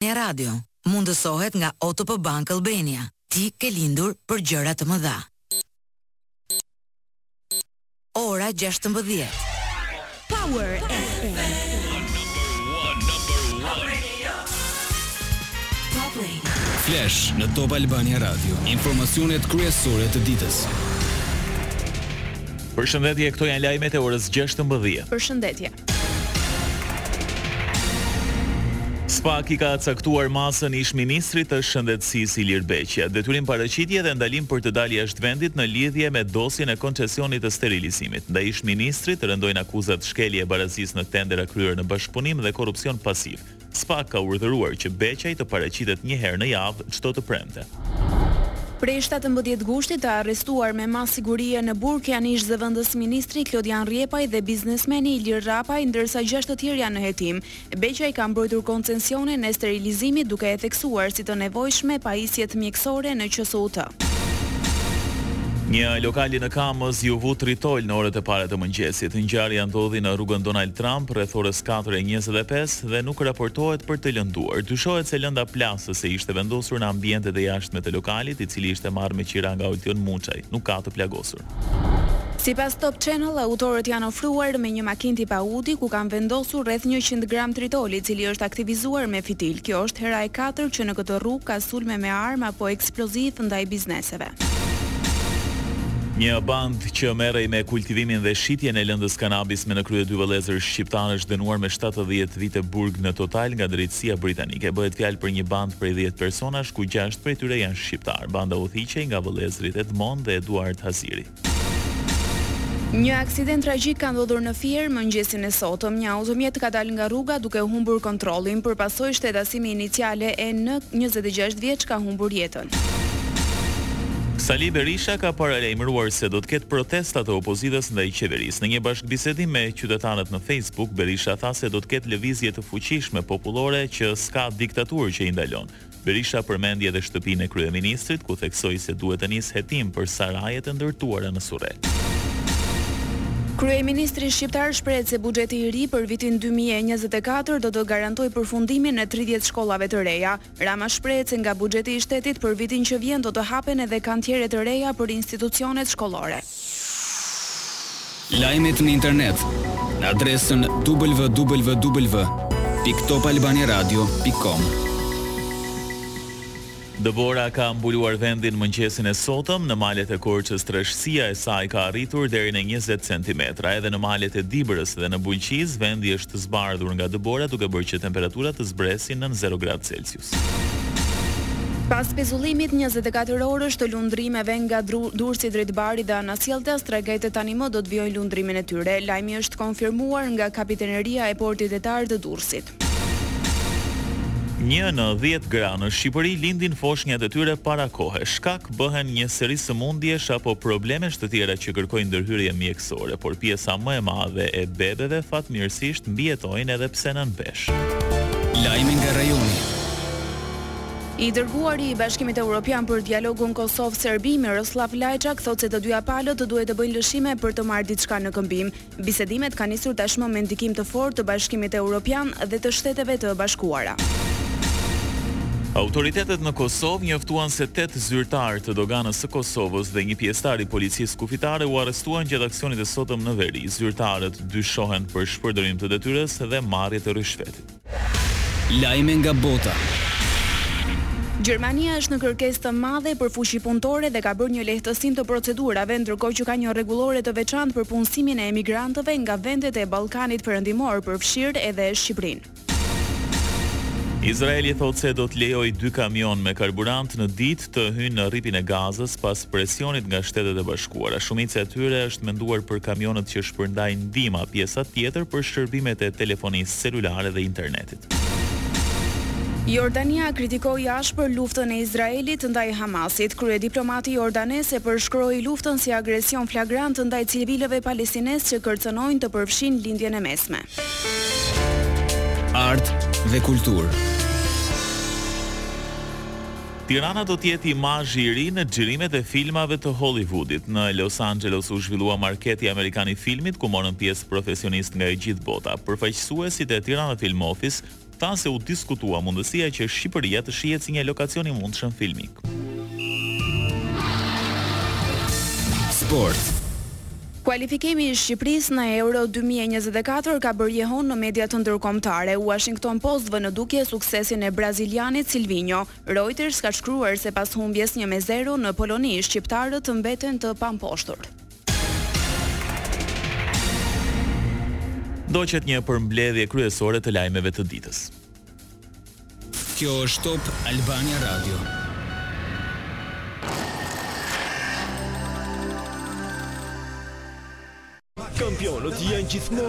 Radio mundësohet nga OTP Bank Albania. Ti ke lindur për gjëra të mëdha. Ora gjashtëmbëdhjetë. Power Flash në Top Albania Radio, informacionet kryesore të ditës. Përshëndetje, këto janë lajmet e orës 16. Spak i ka caktuar masën ish-ministrit të Shëndetësisë Ilir Beqaj, detyrim paraqitje dhe ndalim për të dalë jashtë vendit në lidhje me dosjen e koncesionit të sterilizimit. Ndaj ish-ministrit rëndojnë akuzat shkelje e barazisë në tendera kryer në bashkëpunim dhe korrupsion pasiv. Spak ka urdhëruar që Beqaj të paraqitet një herë në javë çdo të premte. Prej shtatëmbëdhjetë gushtit të arrestuar me masë sigurie në burg janë ish zëvendës ministri Klodian Rrjepaj dhe biznesmeni Ilir Rrapaj, ndërsa gjashtë të tjerë janë në hetim. Beqaj ka mbrojtur koncensionin e sterilizimit duke e theksuar Si të nevojshme pajisjet mjekësore në QSUT. Një lokali në Kamëz iu vu tritol në orët e para të mëngjesit. Ngjarja ndodhi në rrugën Donald Trump rreth orës katër e njëzet e pesë dhe nuk raportohet për të lënduar. Dyshohet se lënda plasëse ishte vendosur në ambientet e jashtme të lokalit, i cili ishte marrë me qira nga Oltjon Muçaj. Nuk ka të plagosur. Sipas Top Channel, autorët janë afruar me një makinë tip Audi ku kanë vendosur rreth njëqind gram tritol, i cili është aktivizuar me fitil. Kjo është hera e katërt që në këtë rrugë ka sulme me armë apo eksplozivë ndaj bizneseve. Një bandë që merrej me kultivimin dhe shitjen e lëndës kanabis me në krye dy vëllezër shqiptarë është dënuar me shtatëdhjetë vite burg në total nga drejtësia britanike. Bëhet fjalë për një bandë prej dhjetë personash ku gjashtë prej tyre janë shqiptarë. Banda udhëhiqej nga vëllezërit Edmond dhe Eduard Haziri. Një aksident tragjik ka ndodhur në Fier mëngjesin e sotëm. Një automjet ka dalë nga rruga duke humbur kontrollin. Për pasojë shtetasi me iniciale E.N., njëzet e gjashtë vjeç ka humbur jetën. Sali Berisha ka paralajmëruar se do të ketë protesta të opozitës ndaj qeverisë. Në një bashkëbisedim me qytetarët në Facebook, Berisha tha se do të ketë lëvizje të fuqishme popullore që s'ka diktaturë që i ndalon. Berisha përmendi edhe shtëpinë e kryeministrit, ku theksoi se duhet të nisë hetim për sarajet e ndërtuara në Surrel. Kryeministri shqiptar shprehet se buxheti i ri për vitin dy mijë e njëzet e katër do të garantojë përfundimin e tridhjetë shkollave të reja. Rama shprehet se nga buxheti i shtetit për vitin që vjen do të hapen edhe kantiere të reja për institucionet shkollore. Lajmet në internet në adresën www.topalbaniaradio.com. Dëbora ka mbuluar vendin mëngjesin e sotëm, në malet e Korçës trashësia e saj ka arritur deri në njëzet centimetra. Edhe në malet e Dibrës dhe në Bulqizë vendi është Zbardhur nga dëbora duke bërë që temperaturat të zbresin nën zero gradë Celsius. Pas pezullimit njëzet e katër orësh të lundrimeve nga Durrësi drejt Barit dhe anasjelltas, tragetet tanimë do të vijojnë lundrimin e tyre. Lajmi është konfirmuar nga Kapiteneria e Portit Detar të Durrësit. Një në dhjetë gra në Shqipëri lindin foshnjat e tyre para kohe, shkak Bëhen një seri sëmundjesh apo problemesh të tjera që kërkojnë ndërhyrje mjekësore, por pjesa më e madhe e bebeve fatmirësisht mbijetojnë edhe pse nën peshë. Lajme nga rajoni. I dërguari i Bashkimit Evropian për dialogun Kosovë-Serbi, Miroslav Lajçak, thotë se të dyja palët duhet të bëjnë lëshime për të marrë diçka në këmbim. Bisedimet kanë nisur tashmë me ndikim të fortë të Bashkimit Europian dhe të Shteteve të Bashkuara. Autoritetet në Kosovë njoftuan se tetë zyrtarë të Doganës së Kosovës dhe një pjesëtar i Policisë Kufitare u arrestuan gjatë aksionit të sotëm në veri. Zyrtarët dyshohen për shpërdorim të detyrës dhe marrje të ryshfetit. Lajme nga bota. Gjermania është në kërkesë të madhe për fuqi punëtore dhe ka bërë një lehtësim të procedurave, ndërkohë që ka një rregullore të veçantë për punësimin e emigrantëve nga vendet e Ballkanit Perëndimor, përfshirë edhe Shqipërinë. Izraeli thotë se do të lejojë dy kamionë me karburant në ditë, të hyjnë në Rripin e Gazës pas presionit nga Shtetet e Bashkuara. Shumica e tyre është menduar për kamionët që shpërndajnë ndihma, pjesa tjetër për shërbimet e telefonisë celulare dhe internetit. Jordania kritikoi ashpër luftën e Izraelit ndaj Hamasit. Kryediplomati jordanes e përshkroi luftën si agresion flagrant ndaj civilëve palestinezë që kërcënojnë të përfshijnë Lindjen e Mesme. Art dhe kulturë. Tirana do të jetë imazhi i ri në xhirimet e filmave të Hollywood-it. Në Los Angeles u zhvillua Marketi Amerikan i Filmit, ku morën pjesë profesionistë nga e gjithë bota. Përfaqësuesit e Tirana Film Office thanë se u diskutua mundësia që Shqipëria të shihet si një lokacion i mundshëm filmik. Sport. Kualifikimi i Shqipërisë në Euro dy mijë e njëzet e katër ka bërë jehonë në mediat ndërkombëtare. Uashington Post vë në dukje suksesin e brazilianit Silvinjo. Reuters ka shkruar se pas humbjes një me zero në Poloni, shqiptarët mbeten të pamposhtur. Ndoqët një përmbledhje kryesore të lajmeve të ditës. Kjo është Top Albania Radio. Kampionët janë gjithmonë